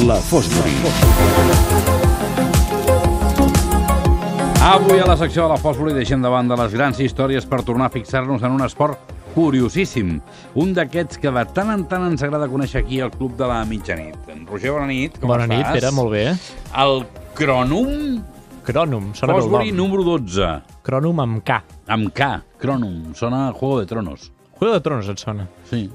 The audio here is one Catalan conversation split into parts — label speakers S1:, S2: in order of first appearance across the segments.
S1: La Fosbury.
S2: Avui a la secció de la Fosbury deixem davant de les grans històries per tornar a fixar-nos en un esport curiosíssim. Un d'aquests que de tant en tant ens agrada conèixer aquí al Club de la Mitjanit. En Roger, bona nit. Com
S3: Bona nit? Pere, molt bé.
S2: El Cronum
S3: Cronum, sona
S2: Fosbury
S3: nom.
S2: número 12.
S3: Cronum amb K.
S2: Amb K. Cronum. Sona a Juego de Tronos.
S3: Juego de Tronos et sona?
S2: Sí.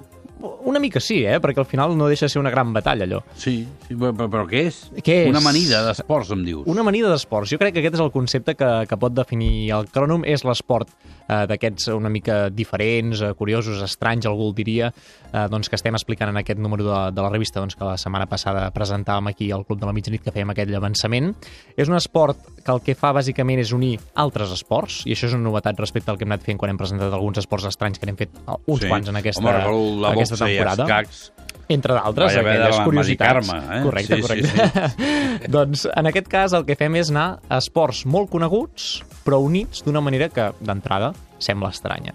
S3: Una mica sí, eh? Perquè al final no deixa de ser una gran batalla, allò.
S2: Sí, sí però, però, què és?
S3: Què és?
S2: Una amanida d'esports, em dius.
S3: Una amanida d'esports. Jo crec que aquest és el concepte que, que pot definir el Cronum. És l'esport eh, d'aquests una mica diferents, eh, curiosos, estranys, algú el diria, eh, doncs, que estem explicant en aquest número de, de la revista doncs, que la setmana passada presentàvem aquí al Club de la Mitjanit, que fèiem aquell avançament. És un esport que el que fa bàsicament és unir altres esports, i això és una novetat respecte al que hem anat fent quan hem presentat alguns esports estranys que n'hem fet eh, uns
S2: Sí.
S3: quants en aquesta,
S2: Home,
S3: aquesta
S2: els
S3: temporada.
S2: cacs.
S3: Entre d'altres, aquelles curiositats.
S2: eh?
S3: Correcte,
S2: Sí, sí,
S3: correcte. doncs en aquest cas el que fem és anar a esports molt coneguts, però units d'una manera que, d'entrada, sembla estranya.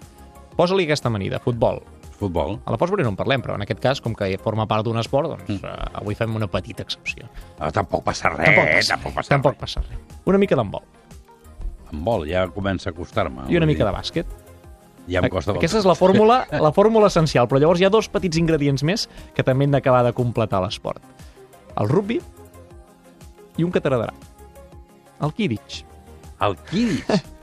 S3: Posa-li aquesta amanida, futbol.
S2: Futbol.
S3: A la Fosbury no en parlem, però en aquest cas, com que forma part d'un esport, doncs
S2: Mm.
S3: eh, avui fem una petita excepció.
S2: Ah, tampoc passa res.
S3: tampoc passa,
S2: tampoc
S3: res,
S2: passa
S3: tampoc
S2: res.
S3: passa res. Una mica d'handbol
S2: Em vol, ja comença a costar-me.
S3: i una mica
S2: dir,
S3: de bàsquet.
S2: Ja em costa...
S3: Aquesta és la fórmula, la fórmula essencial, però llavors hi ha dos petits ingredients més que també han d'acabar de completar l'esport. El rugby i un que t'agradarà. El Quidditch.
S2: El Quidditch.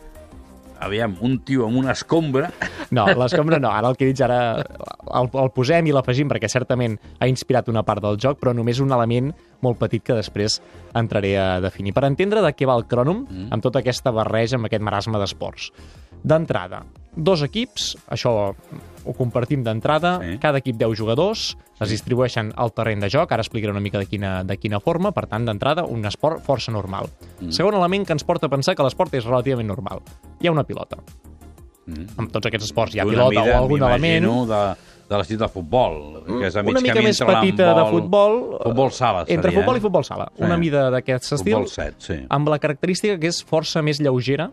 S2: Aviam, un tio amb una escombra...
S3: No, l'escombra no. Ara el Quidditch ara el, el posem i l'afegim perquè certament ha inspirat una part del joc, però només un element molt petit que després entraré a definir. Per entendre de què va el Cronum, mm. amb tota aquesta barreja, amb aquest marasme d'esports. D'entrada, dos equips, això ho compartim d'entrada,
S2: Sí.
S3: cada equip 10 jugadors, es distribueixen al terreny de joc, ara explicaré una mica de quina, de quina forma, per tant, d'entrada, un esport força normal. Mm. Segon element que ens porta a pensar que l'esport és relativament normal. Hi ha una pilota.
S2: Mm.
S3: Amb tots aquests esports hi ha pilota
S2: mida,
S3: o algun element.
S2: De, de l'estil de futbol, que és a mig
S3: una mica
S2: camí
S3: més
S2: entre
S3: petita de futbol.
S2: Futbol sala,
S3: Entre
S2: seria,
S3: futbol
S2: eh?
S3: i futbol sala.
S2: Sí.
S3: Una mida d'aquest estil,
S2: Futbol 7, sí.
S3: amb la característica que és força més lleugera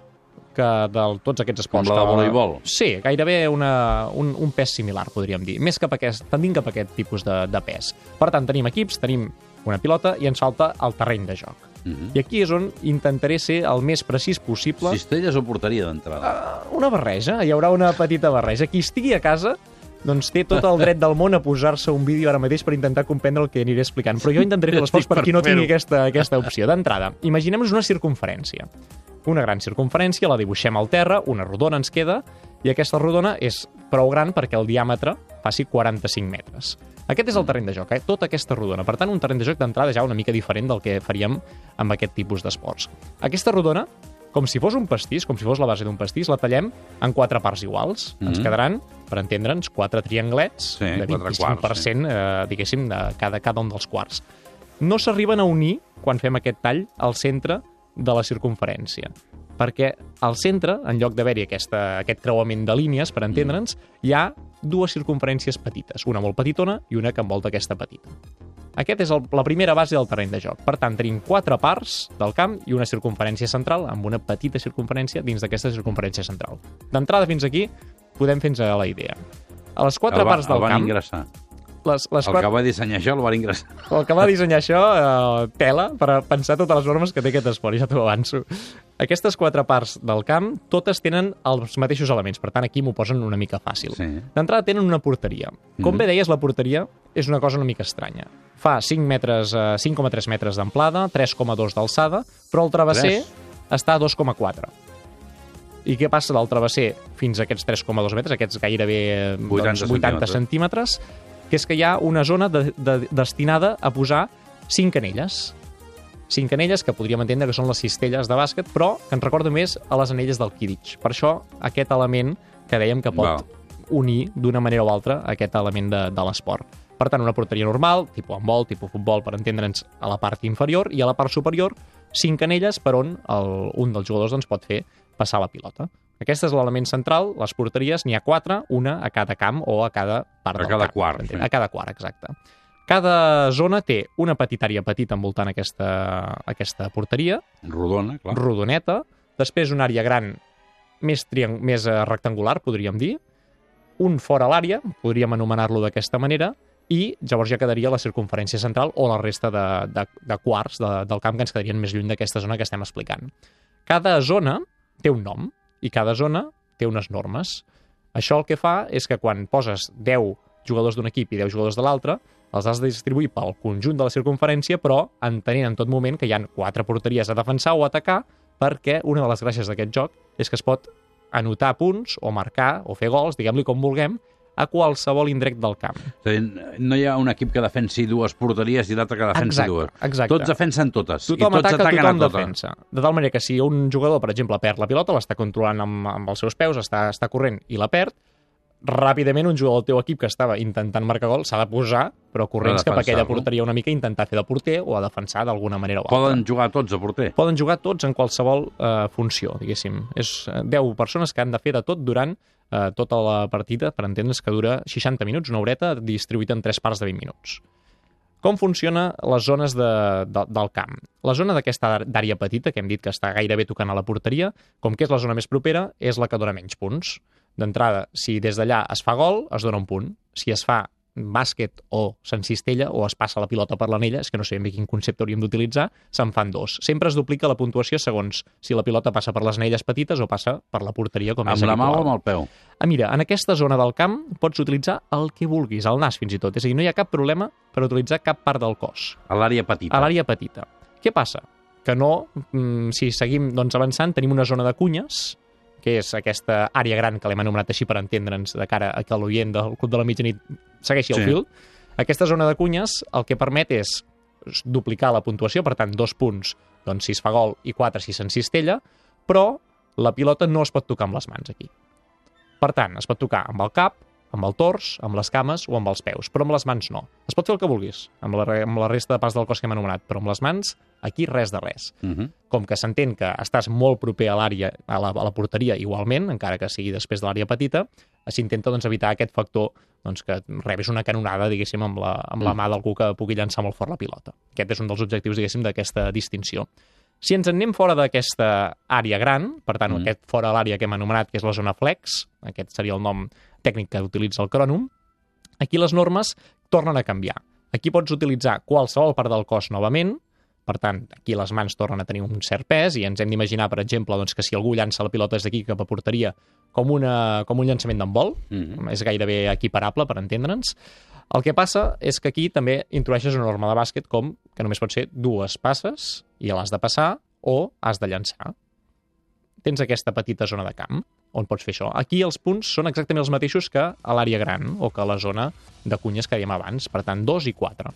S3: que de tots aquests esports.
S2: Com la de
S3: que-
S2: voleibol.
S3: Sí, gairebé una, un, un pes similar, podríem dir. Més cap a aquest, tendint cap a aquest tipus de, de pes. Per tant, tenim equips, tenim una pilota i ens falta el terreny de joc.
S2: Mhm.
S3: I aquí és on intentaré ser el més precís possible.
S2: Cistelles o porteria d'entrada?
S3: Una barreja, hi haurà una petita barreja. Qui estigui a casa doncs té tot el dret del món a posar-se un vídeo ara mateix per intentar comprendre el que aniré explicant. Però jo intentaré fer l'esforç per qui no tingui aquesta, aquesta opció. D'entrada, imaginem-nos una circunferència. Una gran circunferència, la dibuixem al terra, una rodona ens queda, i aquesta rodona és prou gran perquè el diàmetre faci 45 metres. Aquest és el terreny de joc, eh? tota aquesta rodona. Per tant, un terreny de joc d'entrada ja una mica diferent del que faríem amb aquest tipus d'esports. Aquesta rodona, com si fos un pastís, com si fos la base d'un pastís, la tallem en quatre parts iguals. Mm -hmm. Ens
S2: Mhm.
S3: quedaran, per entendre'ns, quatre trianglets
S2: Sí,
S3: de
S2: quatre
S3: 25%,
S2: quarts, sí.
S3: eh, diguéssim, de cada, cada un dels quarts. No s'arriben a unir, quan fem aquest tall, al centre de la circunferència perquè al centre, en lloc d'haver-hi aquest creuament de línies, per entendre'ns, hi ha dues circunferències petites, una molt petitona i una que envolta aquesta petita. Aquest és el, la primera base del terreny de joc. Per tant, tenim quatre parts del camp i una circunferència central amb una petita circunferència dins d'aquesta circunferència central. D'entrada fins aquí podem fer-nos la idea. A les quatre
S2: el, va-
S3: parts del
S2: el van
S3: camp...
S2: ingressar.
S3: Les, les
S2: El
S3: quatre...
S2: que va dissenyar això el van ingressar.
S3: El que va dissenyar això, eh, tela, per pensar totes les normes que té aquest esport, ja t'ho avanço. Aquestes quatre parts del camp, totes tenen els mateixos elements, per tant aquí m'ho posen una mica fàcil.
S2: Sí.
S3: D'entrada tenen una porteria. Com
S2: Mhm.
S3: bé deies, la porteria és una cosa una mica estranya. Fa 5 metres, eh, 5,3 metres d'amplada, 3,2 d'alçada, però el travesser
S2: Tres.
S3: està a 2,4. I què passa del travesser fins a aquests 3,2 metres, aquests gairebé eh,
S2: 80
S3: doncs, 80 centímetres, que és que hi ha una zona de, de, destinada a posar 5 anelles. 5 anelles que podríem entendre que són les cistelles de bàsquet, però que ens recorden més a les anelles del Quidditch. Per això, aquest element que dèiem que pot
S2: Val.
S3: unir d'una manera o altra aquest element de, de l'esport. Per tant, una porteria normal, tipus handbol, tipus futbol, per entendre'ns a la part inferior, i a la part superior, cinc anelles per on el, un dels jugadors doncs, pot fer passar la pilota. Aquest és l'element central, les porteries n'hi ha quatre, una a cada camp o a cada part
S2: A
S3: del
S2: cada
S3: camp.
S2: quart, sí.
S3: A cada quart, exacte. Cada zona té una petita àrea petita envoltant aquesta, aquesta porteria,
S2: Rodona, clar.
S3: rodoneta, després una àrea gran més, més eh, rectangular, podríem dir, un fora l'àrea, podríem anomenar-lo d'aquesta manera, i llavors ja quedaria la circunferència central o la resta de, de, de quarts de, del camp que ens quedarien més lluny d'aquesta zona que estem explicant. Cada zona té un nom i cada zona té unes normes. Això el que fa és que quan poses 10 jugadors d'un equip i 10 jugadors de l'altre, els has de distribuir pel conjunt de la circunferència, però entenent en tot moment que hi han quatre porteries a defensar o atacar, perquè una de les gràcies d'aquest joc és que es pot anotar punts o marcar o fer gols, diguem-li com vulguem, a qualsevol indret del camp.
S2: Dir, no hi ha un equip que defensi dues porteries i l'altre que defensi
S3: Exacte,
S2: dues.
S3: exacte.
S2: Tots defensen totes.
S3: Tothom
S2: I tots
S3: ataca,
S2: ataquen
S3: tothom
S2: a totes.
S3: defensa. De tal manera que si un jugador, per exemple, perd la pilota, l'està controlant amb, amb els seus peus, està, està corrent i la perd, ràpidament un jugador del teu equip que estava intentant marcar gol s'ha de posar, però corrents cap a aquella porteria una mica, intentar fer de porter o a defensar d'alguna manera o altra.
S2: Poden jugar tots a porter.
S3: Poden jugar tots en qualsevol eh, funció, diguéssim. És eh, 10 persones que han de fer de tot durant eh, tota la partida, per entendre's que dura 60 minuts, una horeta, distribuït en tres parts de 20 minuts. Com funciona les zones de, de, del camp? La zona d'aquesta d'àrea petita, que hem dit que està gairebé tocant a la porteria, com que és la zona més propera, és la que dona menys punts. D'entrada, si des d'allà es fa gol, es dona un punt. Si es fa bàsquet o s'encistella o es passa la pilota per l'anella, és que no sé ben bé quin concepte hauríem d'utilitzar, se'n fan dos. Sempre es duplica la puntuació segons si la pilota passa per les anelles petites o passa per la porteria, com és
S2: Amb la mà o
S3: habitual.
S2: amb el peu?
S3: Ah, mira, en aquesta zona del camp pots utilitzar el que vulguis, el nas fins i tot. És a dir, no hi ha cap problema per utilitzar cap part del cos,
S2: A l'àrea petita.
S3: a l'àrea petita. Què passa? Que no, mm, si seguim doncs, avançant, tenim una zona de cunyes, que és aquesta àrea gran que l'hem anomenat així per entendre'ns de cara a que l'oient del Club de la Mitjanit segueixi el
S2: Sí.
S3: fil. Aquesta zona de cunyes el que permet és duplicar la puntuació, per tant, dos punts doncs, si es fa gol i quatre si s'encistella, però la pilota no es pot tocar amb les mans aquí. Per tant, es pot tocar amb el cap, amb el tors, amb les cames o amb els peus, però amb les mans no. Es pot fer el que vulguis, amb la, amb la resta de parts del cos que hem anomenat, però amb les mans, aquí res de res.
S2: Uh -huh.
S3: Com que s'entén que estàs molt proper a l'àrea, a, la, a la porteria igualment, encara que sigui després de l'àrea petita, s'intenta doncs, evitar aquest factor doncs, que rebis una canonada, diguéssim, amb la, amb la
S2: Mm.
S3: mà d'algú que pugui llançar molt fort la pilota. Aquest és un dels objectius, diguéssim, d'aquesta distinció. Si ens en anem fora d'aquesta àrea gran, per tant,
S2: Mm.
S3: aquest fora l'àrea que hem anomenat, que és la zona flex, aquest seria el nom tècnic que utilitza el crònom, aquí les normes tornen a canviar. Aquí pots utilitzar qualsevol part del cos novament, per tant, aquí les mans tornen a tenir un cert pes i ens hem d'imaginar, per exemple, doncs, que si algú llança la pilota des d'aquí cap a porteria com, una, com un llançament d'handbol,
S2: Uh -huh.
S3: és gairebé equiparable, per entendre'ns. El que passa és que aquí també introdueixes una norma de bàsquet com que només pot ser dues passes i l'has de passar o has de llançar. Tens aquesta petita zona de camp on pots fer això. Aquí els punts són exactament els mateixos que a l'àrea gran o que a la zona de cunyes que dèiem abans, per tant, dos i quatre.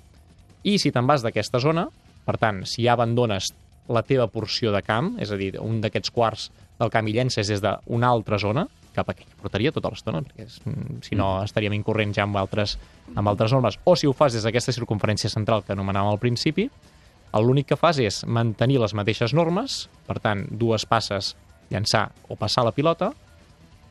S3: I si te'n vas d'aquesta zona, per tant, si ja abandones la teva porció de camp, és a dir, un d'aquests quarts del camp i llences des d'una altra zona, cap a aquella porteria tota l'estona, perquè és, mm, si no estaríem incorrent ja amb altres, amb altres normes, o si ho fas des d'aquesta circunferència central que anomenàvem al principi, l'únic que fas és mantenir les mateixes normes, per tant, dues passes, llançar o passar la pilota,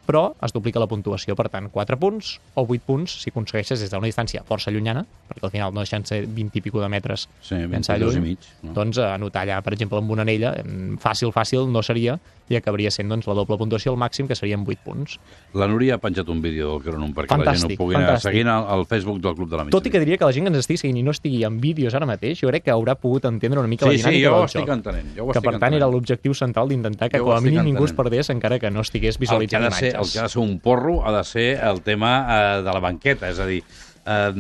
S3: però es duplica la puntuació, per tant, 4 punts o 8 punts si aconsegueixes des d'una distància força llunyana, perquè al final no deixant ser 20 i pico de metres
S2: Sí,
S3: llançar
S2: 22 i
S3: lluny,
S2: mig. No?
S3: doncs eh, anotar allà, per exemple, amb una anella, fàcil, fàcil no seria, i acabaria sent doncs, la doble puntuació al màxim, que serien 8 punts.
S2: La Núria ha penjat un vídeo del Cronum perquè la gent
S3: Fantàstic,
S2: ho pugui anar
S3: fantàstic.
S2: seguint al, al Facebook del Club de la Mitjanit.
S3: Tot i que diria que la gent que ens estigui seguint i no estigui en vídeos ara mateix, jo crec que haurà pogut entendre una mica la
S2: Sí, sí,
S3: dinàmica
S2: jo ho
S3: del
S2: estic
S3: joc.
S2: entenent. Jo
S3: que, per tant,
S2: entenent.
S3: era l'objectiu central d'intentar que
S2: Jo
S3: com a mínim ningú es
S2: entenent.
S3: perdés, encara que no estigués
S2: el que, ha
S3: visualitzant
S2: de ser, el
S3: imatges.
S2: que ha de ser un porro ha de ser el tema eh, de la banqueta, és a dir... Eh,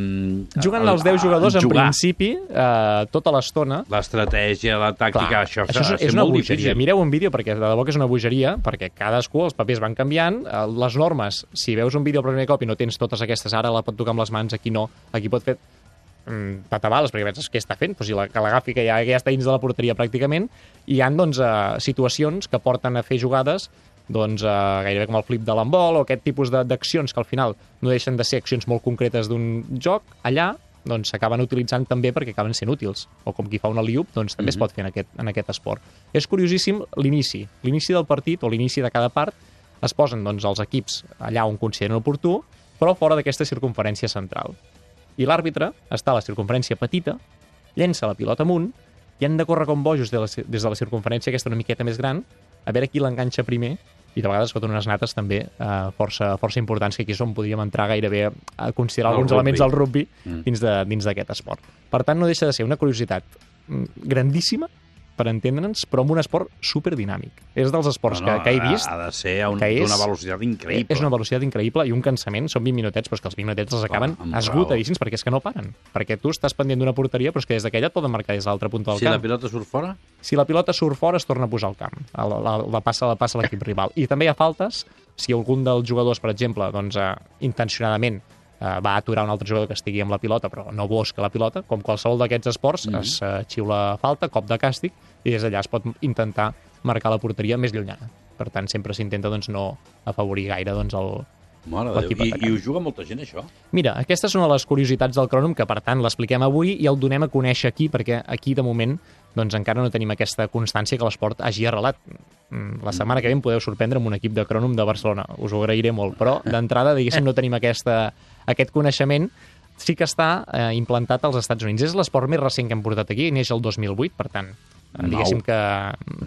S3: Juguen
S2: el-
S3: els 10 jugadors, en
S2: jugar.
S3: principi, eh, tota l'estona,
S2: L'estratègia, la tàctica,
S3: Clar,
S2: això,
S3: això és,
S2: ser
S3: és una
S2: molt
S3: bogeria.
S2: difícil.
S3: Mireu un vídeo, perquè de debò que és una bogeria, perquè cadascú, els papers van canviant, eh, les normes, si veus un vídeo per primer cop i no tens totes aquestes, ara la pot tocar amb les mans, aquí no, aquí pot fer mm, patabales, perquè penses, què està fent? Pues si la, que l'agafi, que ja, ja està dins de la porteria pràcticament, i hi ha doncs, eh, situacions que porten a fer jugades doncs, eh, gairebé com el flip de l'embol o aquest tipus de- d'accions que al final no deixen de ser accions molt concretes d'un joc, allà doncs s'acaben utilitzant també perquè acaben sent útils. O com qui fa una liup, doncs també mm -hmm. es pot fer en aquest, en aquest esport. És curiosíssim l'inici. L'inici del partit o l'inici de cada part es posen doncs, els equips allà on consideren oportú, però fora d'aquesta circunferència central. I l'àrbitre està a la circunferència petita, llença la pilota amunt i han de córrer com bojos de la, des de la circunferència aquesta una miqueta més gran a veure qui l'enganxa primer i de vegades es foten unes nates també eh, força, força importants que aquí és on podríem entrar gairebé a considerar
S2: El
S3: alguns
S2: rugby.
S3: elements del rugby
S2: Mm.
S3: dins de- dins d'aquest esport. Per tant, no deixa de ser una curiositat mm, grandíssima per entendre'ns, però amb un esport superdinàmic. És dels esports que, que he vist
S2: Ha de ser a un, d'una velocitat increïble.
S3: és una velocitat increïble i un cansament, són 20 minutets, però que els 20 minutets els acaben
S2: raó.
S3: esgotadíssims perquè és que no paren. Perquè tu estàs pendent d'una porteria, però és que des d'aquella et poden marcar des de l'altra punta del
S2: Si
S3: camp.
S2: la pilota surt fora,
S3: Si la pilota surt fora, es torna a posar al camp. La, la, la passa, la passa l'equip rival. I també hi ha faltes, si algun dels jugadors, per exemple, doncs, eh, intencionadament eh, va aturar un altre jugador que estigui amb la pilota, però no busca la pilota, com qualsevol d'aquests esports, mm -hmm. es eh, xiula falta, cop de càstig, i des d'allà es pot intentar marcar la porteria més llunyana. Per tant, sempre s'intenta doncs, no afavorir gaire doncs, el,
S2: mare de Déu. I. I ho juga molta gent, això?
S3: Mira, aquesta és una de les curiositats del crònom que, per tant, l'expliquem avui i el donem a conèixer aquí, perquè aquí, de moment, doncs encara no tenim aquesta constància que l'esport hagi arrelat. Mm, La setmana que ve em podeu sorprendre amb un equip de crònom de Barcelona. Us ho agrairé molt, però d'entrada, diguéssim, no tenim aquesta, aquest coneixement sí que està eh, implantat als Estats Units. És l'esport més recent que hem portat aquí, neix el 2008, per tant,
S2: Nou.
S3: diguéssim que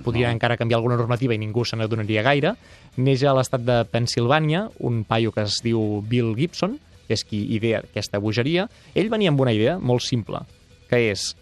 S3: podria
S2: Nou.
S3: encara canviar alguna normativa i ningú se n'adonaria gaire. Neix a l'estat de Pensilvània, un paio que es diu Bill Gibson, que és qui idea aquesta bogeria. Ell venia amb una idea molt simple, que és,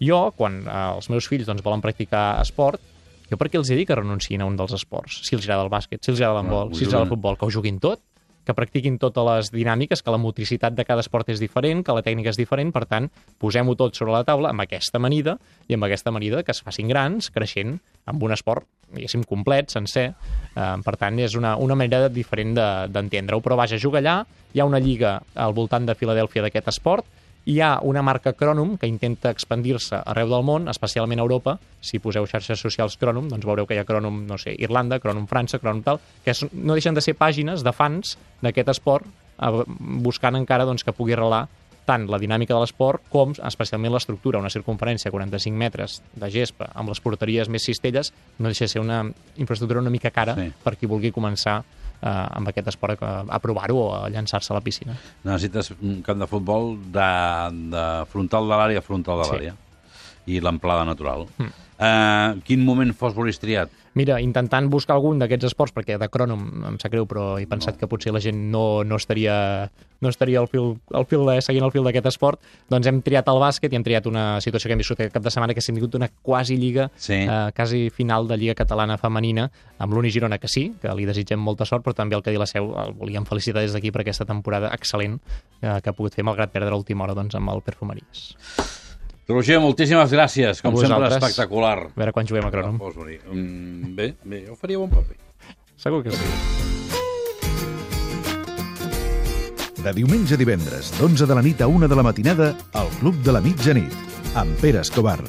S3: jo, quan eh, els meus fills doncs, volen practicar esport, jo per què els he dit que renunciïn a un dels esports? Si els agrada el bàsquet, si els agrada l'handbol,
S2: ho
S3: si els agrada el futbol, que ho juguin tot, que practiquin totes les dinàmiques, que la motricitat de cada esport és diferent, que la tècnica és diferent, per tant, posem-ho tot sobre la taula amb aquesta manida i amb aquesta manida que es facin grans, creixent amb un esport, diguéssim, complet, sencer. Eh, per tant, és una, una manera diferent de- d'entendre-ho. Però vaja, juga allà, hi ha una lliga al voltant de Filadèlfia d'aquest esport, hi ha una marca Cronum que intenta expandir-se arreu del món, especialment a Europa. Si poseu xarxes socials Cronum, doncs veureu que hi ha Cronum, no sé, Irlanda, Cronum França, Cronum tal, que no deixen de ser pàgines de fans d'aquest esport, eh, buscant encara doncs, que pugui arrelar tant la dinàmica de l'esport com especialment l'estructura, una circunferència de 45 metres de gespa amb les porteries més cistelles, no deixa de ser una infraestructura una mica cara
S2: Sí.
S3: per qui vulgui començar eh, amb aquest esport a, a provar-ho o a llançar-se a la piscina.
S2: Necessites un camp de futbol de, de frontal de l'àrea a frontal de
S3: Sí.
S2: I l'amplada natural. Mm. Uh, quin moment fos volis triat?
S3: Mira, intentant buscar algun d'aquests esports, perquè de crònom em sap greu, però he pensat no. que potser la gent no, no estaria, no estaria al fil, al fil de, seguint el fil d'aquest esport, doncs hem triat el bàsquet i hem triat una situació que hem viscut aquest cap de setmana, que hem tingut una quasi lliga,
S2: Sí.
S3: eh, quasi final de Lliga Catalana Femenina, amb l'Uni Girona, que sí, que li desitgem molta sort, però també el que dir la seu, el volíem felicitar des d'aquí per aquesta temporada excel·lent eh, que ha pogut fer, malgrat perdre a última hora doncs, amb el Perfumeries.
S2: Roger, moltíssimes gràcies. Com sempre,
S3: vosaltres.
S2: espectacular.
S3: A veure quan juguem a crònom.
S2: Mm, bé, bé, jo faria bon paper.
S3: Segur que sí.
S1: De diumenge a divendres, d'11 de la nit a 1 de la matinada, al Club de la Mitjanit, amb Pere Escobar.